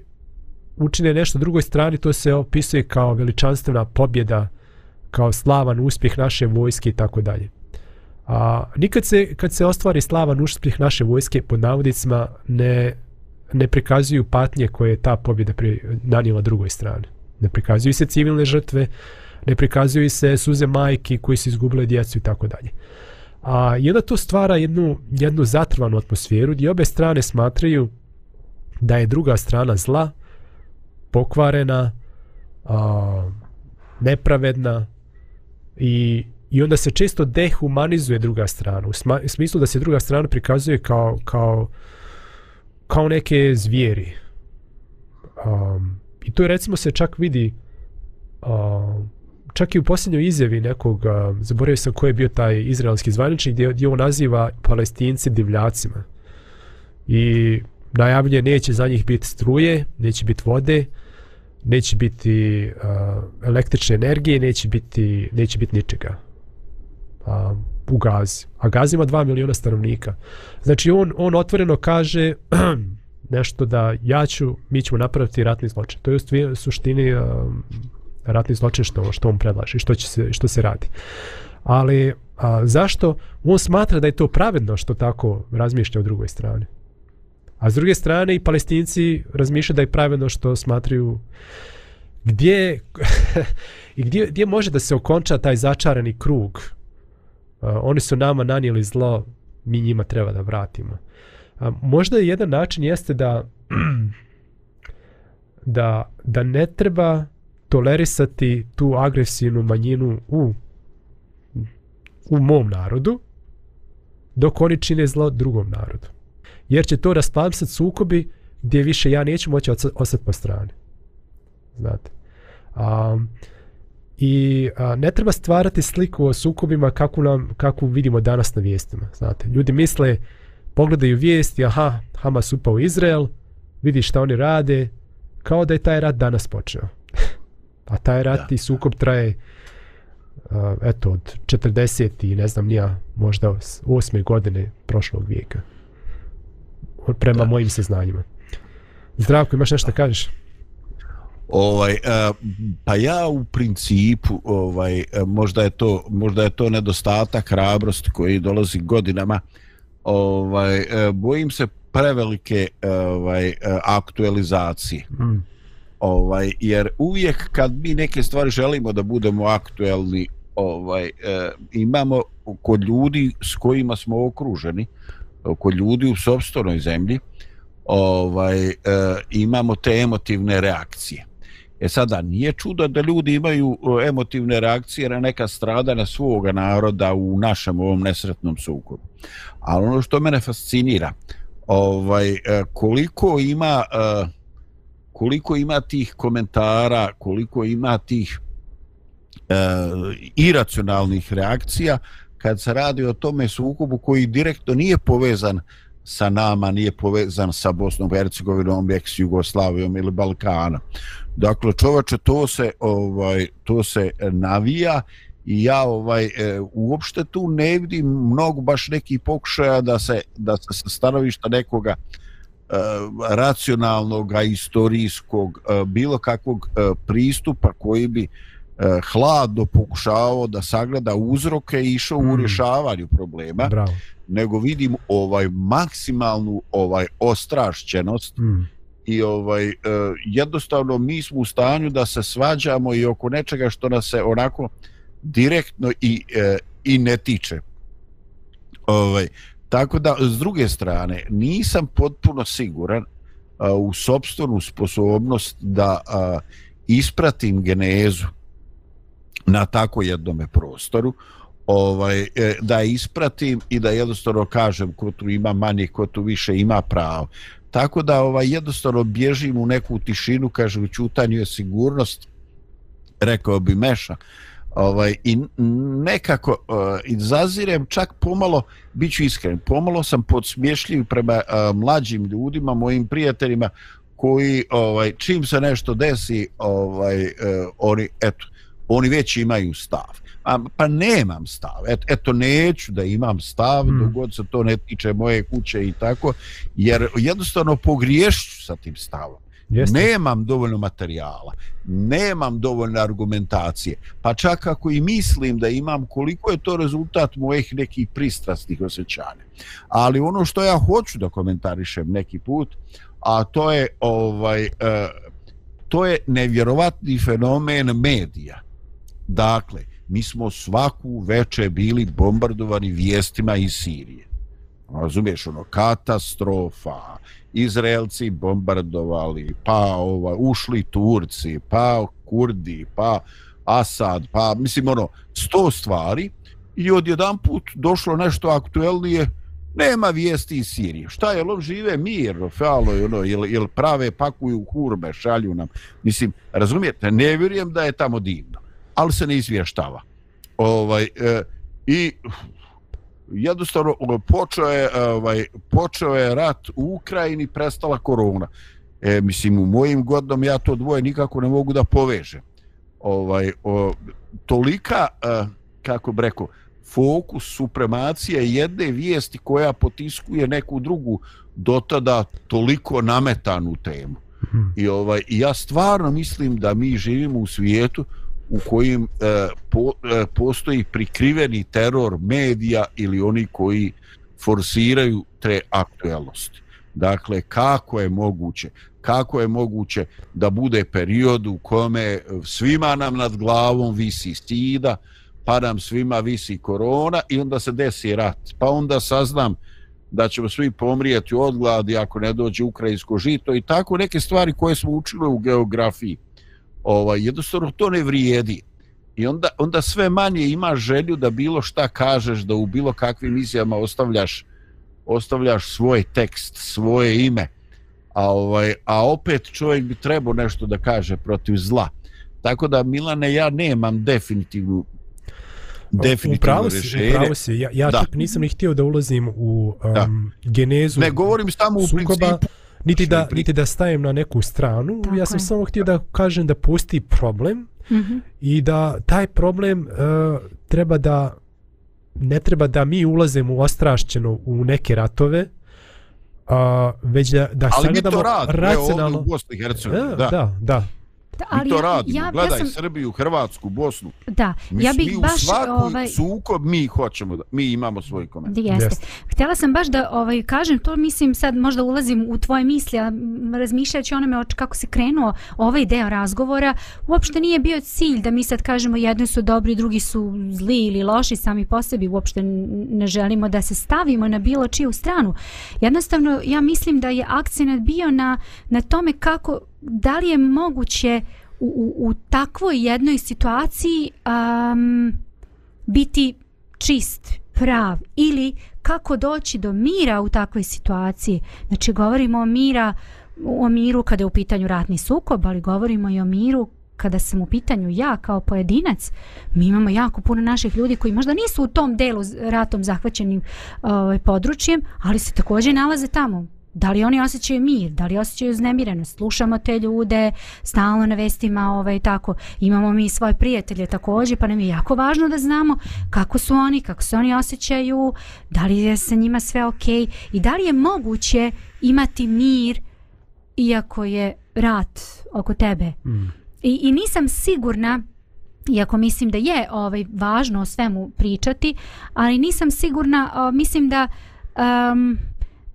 učine nešto drugoj strani, to se opisuje kao veličanstvena pobjeda, kao slavan uspjeh naše vojske i tako dalje. A nikad se, kad se ostvari slavan uspjeh naše vojske, pod navodicima, ne, ne prikazuju patnje koje je ta pobjeda pri, nanijela drugoj strani. Ne prikazuju se civilne žrtve, ne prikazuju se suze majki koji su izgubile djecu i tako dalje. A i onda to stvara jednu, jednu zatrvanu atmosferu gdje obe strane smatraju da je druga strana zla, pokvarena, a, nepravedna i, i onda se često dehumanizuje druga strana u sma, smislu da se druga strana prikazuje kao, kao, kao neke zvijeri. Um, I to je recimo se čak vidi um, čak i u posljednjoj izjavi nekog, um, zaboravio sam ko je bio taj izraelski zvaničnik, gdje, gdje on naziva palestinci divljacima. I najavlje neće za njih biti struje, neće biti vode, neće biti uh, električne energije, neće biti, neće biti ničega uh, u Gazi. A Gazi ima 2 miliona stanovnika. Znači on, on otvoreno kaže nešto da ja ću, mi ćemo napraviti ratni zločin. To je u suštini uh, ratni zločin što, što on predlaže i što, će se, što se radi. Ali a, zašto on smatra da je to pravedno što tako razmišlja o drugoj strani? A s druge strane i palestinci razmišljaju da je pravilno što smatraju gdje i gdje, gdje može da se okonča taj začarani krug. Uh, oni su nama nanijeli zlo, mi njima treba da vratimo. A, možda jedan način jeste da da, da ne treba tolerisati tu agresivnu manjinu u u mom narodu dok oni čine zlo drugom narodu. Jer će to rasplamsati sukobi gdje više ja neću moći ostati po strani. Znate. A, I a, ne treba stvarati sliku o sukobima kako, nam, kako vidimo danas na vijestima. Znate, ljudi misle, pogledaju vijesti, aha, Hamas upao u Izrael, vidi šta oni rade, kao da je taj rat danas počeo. A taj rat Da. i sukob traje uh, eto od 40 i ne znam nija možda s- osme godine prošlog vijeka. Prema Da. mojim saznanjima. Zdravko, imaš nešto da kažeš? Ovaj, uh, pa ja u principu ovaj e, možda je to možda je to nedostatak hrabrosti koji dolazi godinama. Ovaj e, bojim se prevelike e, ovaj e, aktualizacije. Mm. Ovaj jer uvijek kad mi neke stvari želimo da budemo aktuelni, ovaj e, imamo kod ljudi s kojima smo okruženi, kod ljudi u sopstvenoj zemlji, ovaj e, imamo te emotivne reakcije. E sada, nije čudo da ljudi imaju e, emotivne reakcije na neka stradanja svoga naroda u našem ovom nesretnom sukobu. Ali ono što mene fascinira, ovaj, e, koliko ima e, koliko ima tih komentara, koliko ima tih e, iracionalnih reakcija kad se radi o tome sukobu koji direktno nije povezan sa nama, nije povezan sa Bosnom, Hercegovinom, eks Jugoslavijom ili Balkanom. Dakle, čovače, to se, ovaj, to se navija i ja ovaj e, uopšte tu ne vidim mnogo baš neki pokušaja da se da se sa stanovišta nekoga e, racionalnog, istorijskog, e, bilo kakvog e, pristupa koji bi e, hladno pokušavao da sagleda uzroke i išao Mm. u rješavanju problema, Bravo. nego vidim ovaj maksimalnu ovaj ostrašćenost Mm. i ovaj e, jednostavno mi smo u stanju da se svađamo i oko nečega što nas se onako direktno i e, i ne tiče. Ovaj tako da s druge strane nisam potpuno siguran a, u sopstvenu sposobnost da a, ispratim genezu na tako jednome prostoru ovaj e, da ispratim i da jednostavno kažem ko tu ima manje ko tu više ima pravo. Tako da ovaj jednostavno bježim u neku tišinu kaže u ćutanju je sigurnost rekao bi Meša ovaj i nekako uh, izazirem čak pomalo biću iskren pomalo sam podsmješljiv prema uh, mlađim ljudima mojim prijateljima koji ovaj čim se nešto desi ovaj eh, oni eto oni već imaju stav a, pa nemam stav Et, eto neću da imam stav Mm. mm. dok god se to ne tiče moje kuće i tako jer jednostavno pogriješću sa tim stavom Jeste. nemam dovoljno materijala, nemam dovoljno argumentacije, pa čak ako i mislim da imam koliko je to rezultat mojih nekih pristrastnih osjećanja. Ali ono što ja hoću da komentarišem neki put, a to je ovaj e, to je nevjerovatni fenomen medija. Dakle, mi smo svaku veče bili bombardovani vijestima iz Sirije. Razumiješ, ono, katastrofa, Izraelci bombardovali, pa ova, ušli Turci, pa Kurdi, pa Asad, pa mislim ono, sto stvari i odjedan put došlo nešto aktuelnije, nema vijesti iz Sirije. Šta je, lov žive mir, falo, ono, ili, ili prave pakuju kurme, šalju nam. Mislim, razumijete, ne vjerujem da je tamo divno, ali se ne izvještava. Ovaj, e, I jednostavno počeo je ovaj počeo je rat u Ukrajini prestala korona e, mislim u mojim godom ja to dvoje nikako ne mogu da povežem ovaj o, tolika e, kako bi rekao fokus supremacije jedne vijesti koja potiskuje neku drugu dotada toliko nametanu temu Mhm. i ovaj i ja stvarno mislim da mi živimo u svijetu u kojim e, po, e, postoji prikriveni teror medija ili oni koji forsiraju te aktuelnosti. Dakle, kako je moguće kako je moguće da bude period u kome svima nam nad glavom visi stida, pa nam svima visi korona i onda se desi rat. Pa onda saznam da ćemo svi pomrijeti od gladi ako ne dođe ukrajinsko žito i tako neke stvari koje smo učili u geografiji ovaj, jednostavno to ne vrijedi. I onda, onda sve manje imaš želju da bilo šta kažeš, da u bilo kakvim izjavama ostavljaš, ostavljaš svoj tekst, svoje ime. A, ovaj, a opet čovjek bi trebao nešto da kaže protiv zla. Tako da, Milane, ja nemam definitivnu definitivno Upravo si, rješenje. upravo si. Ja, ja Da. čak nisam ni htio da ulazim u um, Da. genezu Ne, govorim samo u sukoba, principu. Niti da, pri- niti da stajem na neku stranu. Tako ja sam je. samo htio da kažem da postoji problem Mhm. i da taj problem uh, treba da ne treba da mi ulazimo u ostrašćeno u neke ratove a, već da, da Ali mi sagledamo to radimo, evo ovdje racionalno u Bosni i Hercegovini. da, Da, da. Da. Da, Mi to radimo. ja, ja, Gledaj sam, Srbiju, Hrvatsku, Bosnu. da, Mi, ja bih mi u baš svaku ovaj sukob mi hoćemo da, mi imamo svoj komentar. Jeste. Jeste. Htjela sam baš da ovaj kažem to mislim sad možda ulazim u tvoje misli, a razmišljajući o onome od kako se krenuo ovaj deo razgovora, uopšte nije bio cilj da mi sad kažemo jedni su dobri, drugi su zli ili loši sami po sebi, uopšte ne želimo da se stavimo na bilo čiju stranu. Jednostavno ja mislim da je akcenat bio na, na tome kako, da li je moguće u, u, u takvoj jednoj situaciji um, biti čist, prav ili kako doći do mira u takvoj situaciji. Znači govorimo o mira o miru kada je u pitanju ratni sukob, ali govorimo i o miru kada sam u pitanju ja kao pojedinac, mi imamo jako puno naših ljudi koji možda nisu u tom delu ratom zahvaćenim ovaj, područjem, ali se također nalaze tamo. Da li oni osjećaju mir, da li osjećaju uznemirenost? Slušamo te ljude, stalno na vestima ovaj, tako. Imamo mi svoje prijatelje također, pa nam je jako važno da znamo kako su oni, kako se oni osjećaju, da li je sa njima sve ok i da li je moguće imati mir iako je rat oko tebe. Mm. I, I nisam sigurna, iako mislim da je ovaj važno o svemu pričati, ali nisam sigurna, o, mislim da um,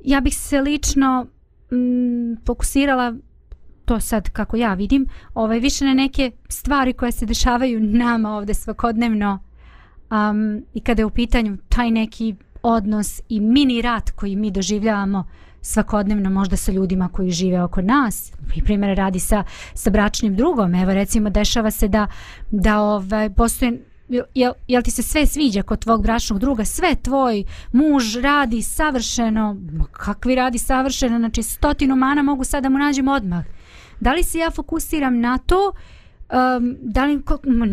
ja bih se lično mm, fokusirala to sad kako ja vidim, ovaj više na neke stvari koje se dešavaju nama ovde svakodnevno. Um, i kada je u pitanju taj neki odnos i mini rat koji mi doživljavamo svakodnevno možda sa ljudima koji žive oko nas i primjer radi sa, sa bračnim drugom. Evo recimo dešava se da da ovaj, postoje jel, jel ti se sve sviđa kod tvog bračnog druga? Sve tvoj muž radi savršeno. Ma kakvi radi savršeno? Znači stotinu mana mogu sad da mu nađem odmah. Da li se ja fokusiram na to? Um, da li,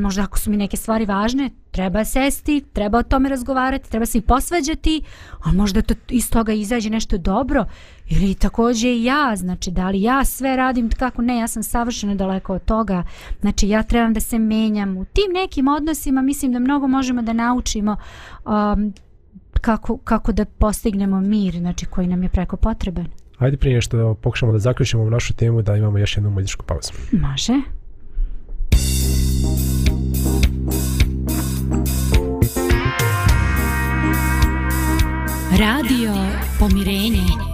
možda ako su mi neke stvari važne, treba sesti, treba o tome razgovarati, treba se i posvađati, a možda to iz toga izađe nešto dobro, ili takođe i ja, znači da li ja sve radim kako ne, ja sam savršeno daleko od toga, znači ja trebam da se menjam u tim nekim odnosima, mislim da mnogo možemo da naučimo um, kako, kako da postignemo mir, znači koji nam je preko potreban. Ajde prije što pokušamo da zaključimo ovu našu temu da imamo još jednu muzičku pauzu. Može? Radio Pomirenje.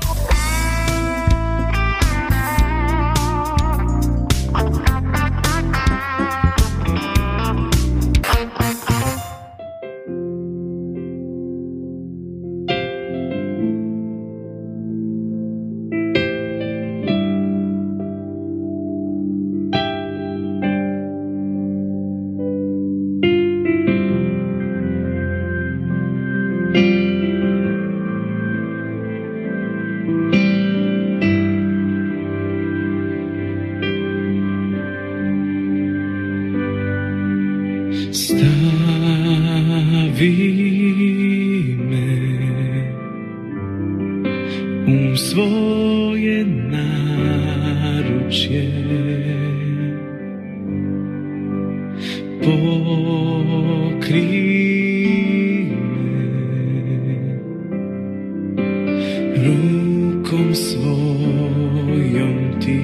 Rukom svojom ti.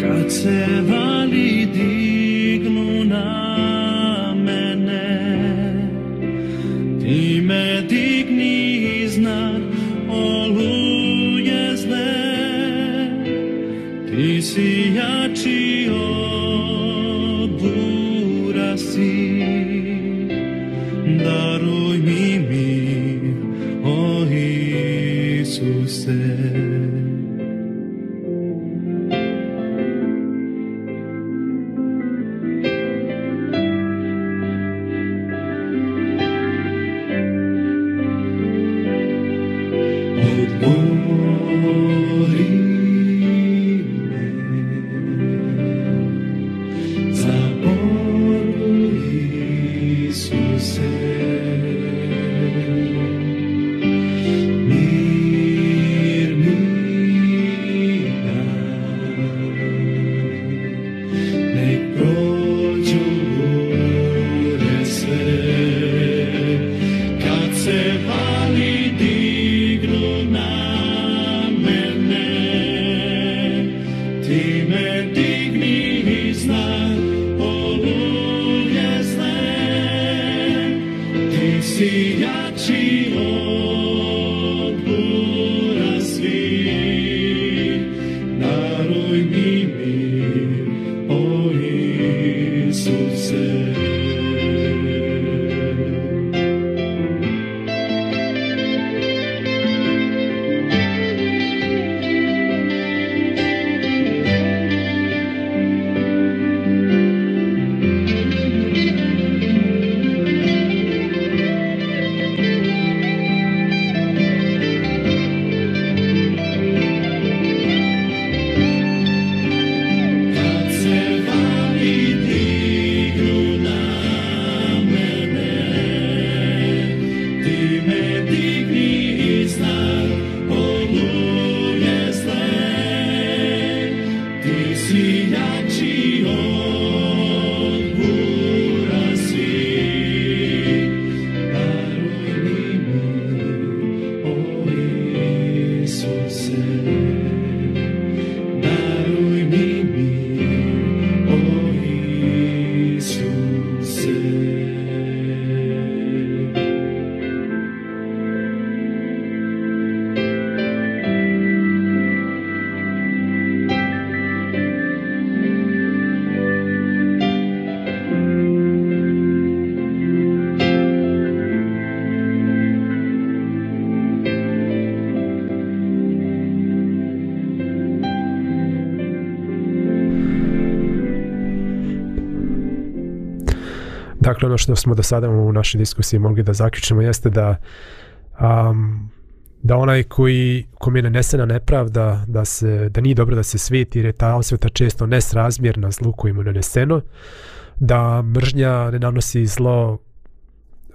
Kad se validi Dakle, ono što smo do sada u našoj diskusiji mogli da zaključimo jeste da um, da onaj koji kom je nanesena nepravda da se da nije dobro da se sveti jer je ta osveta često nesrazmjerna zlu koji mu naneseno da mržnja ne nanosi zlo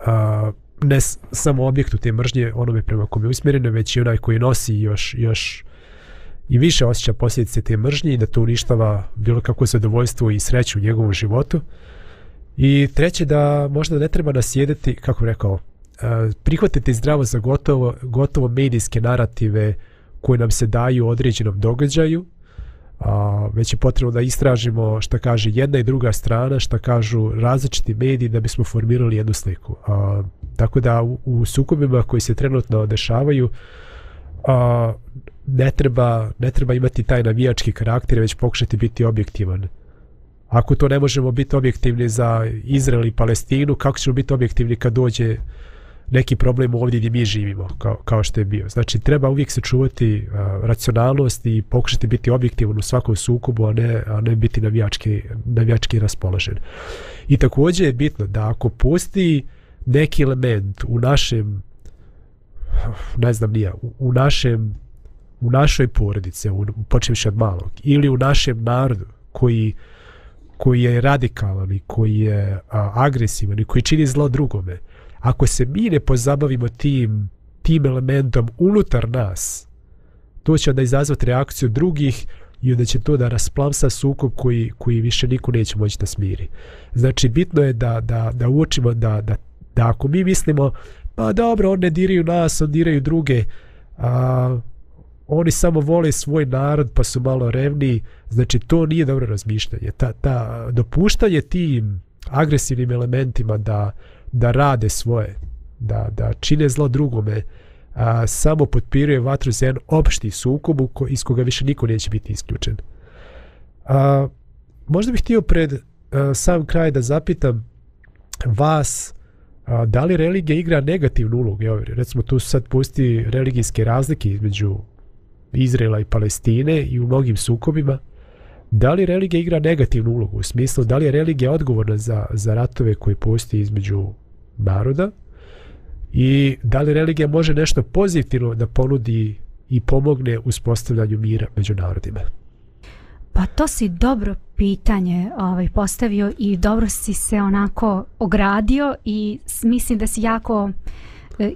a, ne samo objektu te mržnje onome prema kome je usmjereno već i onaj koji nosi još još i više osjeća posljedice te mržnje i da to uništava bilo kako zadovoljstvo i sreću u njegovom životu i treće da možda ne treba nasjedeti kako rekao e, prihvatiti zdravo za gotovo, gotovo medijske narative koje nam se daju u određenom događaju, a, već je potrebno da istražimo šta kaže jedna i druga strana, šta kažu različiti mediji da bismo formirali jednu sliku. A, tako da u, u sukobima koji se trenutno dešavaju a, ne, treba, ne treba imati taj navijački karakter, već pokušati biti objektivan. Ako to ne možemo biti objektivni za Izrael i Palestinu, kako ćemo biti objektivni kad dođe neki problem ovdje gdje mi živimo, kao, kao što je bio. Znači, treba uvijek se čuvati a, racionalnost i pokušati biti objektivan u svakom sukobu, a ne, a ne biti navijački, navijački raspoložen. I također je bitno da ako postoji neki element u našem ne znam nije, u, u našem u našoj porodici, u, počevši od malog, ili u našem narodu koji koji je radikalan i koji je a, agresivan i koji čini zlo drugome, ako se mi ne pozabavimo tim, tim elementom unutar nas, to će onda izazvati reakciju drugih i onda će to da rasplamsa sukob koji, koji više niko neće moći da smiri. Znači, bitno je da, da, da uočimo da, da, da ako mi mislimo, pa dobro, on ne diraju nas, on diraju druge, a, oni samo vole svoj narod pa su malo revni, znači to nije dobro razmišljanje. Ta, ta dopuštanje tim agresivnim elementima da, da rade svoje, da, da čine zlo drugome, a, samo potpiruje vatru za jedan opšti sukob u ko, iz koga više niko neće biti isključen. A, možda bih htio pred a, sam kraj da zapitam vas a, da li religija igra negativnu ulogu? Evo, recimo tu sad pusti religijske razlike između Izraela i Palestine i u mnogim sukobima. Da li religija igra negativnu ulogu? U smislu, da li je religija odgovorna za, za ratove koji postoji između naroda? I da li religija može nešto pozitivno da ponudi i pomogne u uspostavljanju mira među narodima? Pa to si dobro pitanje ovaj, postavio i dobro si se onako ogradio i mislim da si jako uh,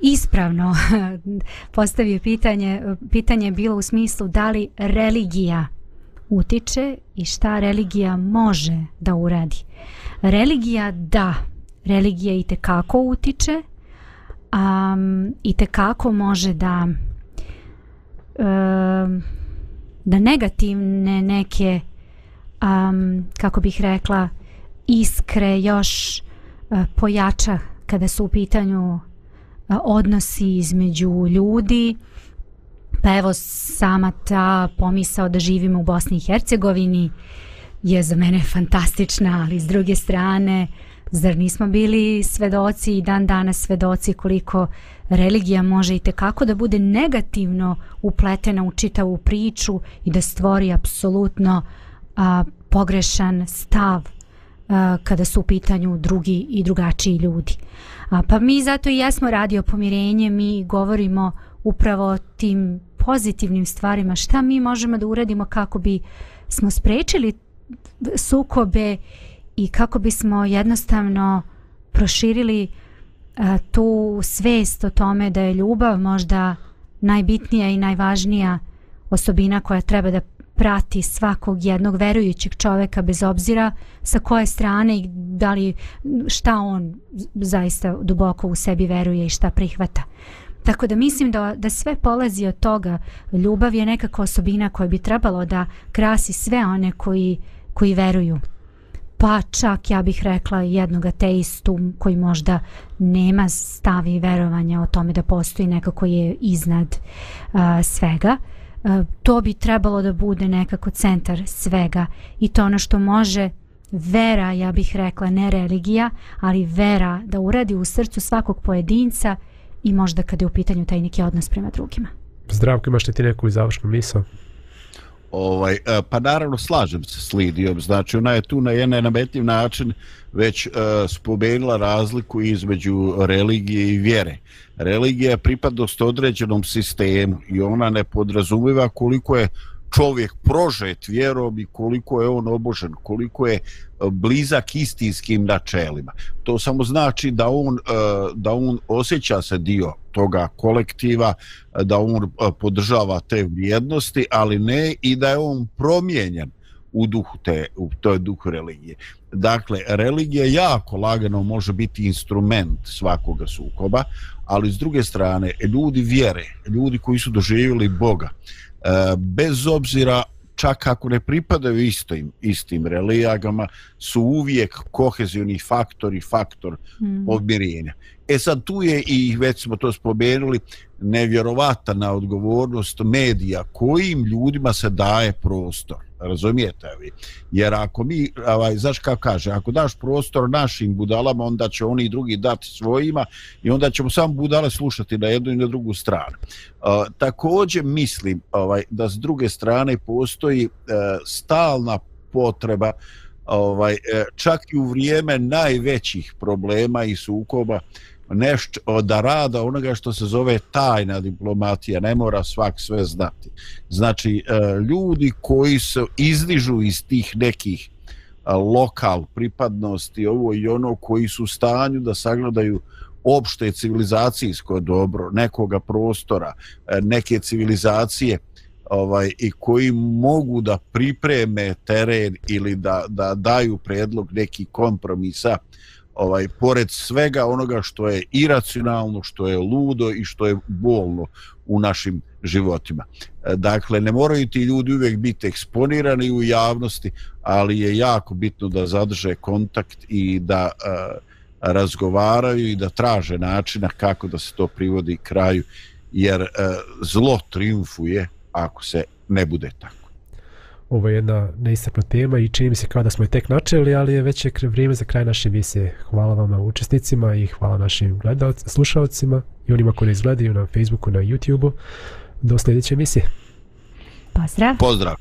ispravno postavio pitanje. Pitanje je bilo u smislu da li religija utiče i šta religija može da uradi. Religija da, religija i tekako utiče, um, i tekako može da um, da negativne neke um, kako bih rekla iskre još uh, pojača kada su u pitanju odnosi između ljudi pa evo sama ta pomisao da živimo u Bosni i Hercegovini je za mene fantastična ali s druge strane zar nismo bili svedoci i dan danas svedoci koliko religija može i tekako da bude negativno upletena u čitavu priču i da stvori apsolutno a, pogrešan stav a, kada su u pitanju drugi i drugačiji ljudi. A, pa mi zato i jesmo radio pomirenje, mi govorimo upravo o tim pozitivnim stvarima, šta mi možemo da uradimo kako bi smo sprečili sukobe i kako bismo jednostavno proširili a, tu svest o tome da je ljubav možda najbitnija i najvažnija osobina koja treba da prati svakog jednog verujućeg čoveka bez obzira sa koje strane i da li šta on zaista duboko u sebi veruje i šta prihvata. Tako da mislim da, da sve polazi od toga. Ljubav je nekako osobina koja bi trebalo da krasi sve one koji, koji veruju pa čak ja bih rekla jednog ateistu koji možda nema stavi verovanja o tome da postoji neko koji je iznad uh, svega uh, E, to bi trebalo da bude nekako centar svega i to ono što može vera, ja bih rekla ne religija, ali vera da uradi u srcu svakog pojedinca i možda kada je u pitanju taj neki odnos prema drugima. Zdravko, imaš li ti neku završnu misao? Ovaj, e, pa naravno slažem se s Lidijom, znači ona je tu na jedan nametljiv način već uh, spomenula razliku između religije i vjere. Religija je pripadnost određenom sistemu i ona ne podrazumiva koliko je čovjek prožet vjerom i koliko je on obožen, koliko je e, blizak istinskim načelima. To samo znači da on, e, da on osjeća se dio toga kolektiva, da on e, podržava te vrijednosti, ali ne i da je on promijenjen u duhu te, u toj duhu religije. Dakle, religija jako lagano može biti instrument svakoga sukoba, ali s druge strane, ljudi vjere, ljudi koji su doživjeli Boga, uh, bez obzira čak ako ne pripadaju istim, istim relijagama, su uvijek kohezioni faktor i faktor mm. pomirenja. E sad tu je i već smo to spomenuli nevjerovatana odgovornost medija kojim ljudima se daje prostor razumijete vi? Jer ako mi ovaj znaš kako kaže ako daš prostor našim budalama onda će oni i drugi dati svojima i onda ćemo samo budale slušati na jednu i na drugu stranu. Uh, također mislim ovaj da s druge strane postoji uh, stalna potreba ovaj uh, čak i u vrijeme najvećih problema i sukoba nešto od rada onoga što se zove tajna diplomatija, ne mora svak sve znati. Znači, e, ljudi koji se izdižu iz tih nekih e, lokal pripadnosti, ovo i ono, koji su u stanju da sagledaju opšte civilizacijsko dobro, nekoga prostora, e, neke civilizacije, ovaj i koji mogu da pripreme teren ili da, da daju predlog neki kompromisa ovaj pored svega onoga što je iracionalno, što je ludo i što je bolno u našim životima. Dakle, ne moraju ti ljudi uvijek biti eksponirani u javnosti, ali je jako bitno da zadrže kontakt i da uh, razgovaraju i da traže načina kako da se to privodi kraju, jer uh, zlo triumfuje ako se ne bude tako ovo je jedna neistakna tema i čini mi se kao da smo je tek načeli, ali je već je vrijeme za kraj naše emisije. Hvala vam učesnicima i hvala našim gledalcima, slušalcima i onima koji nas gledaju na Facebooku, na YouTubeu. Do sljedeće emisije. Pozdrav. Pozdrav.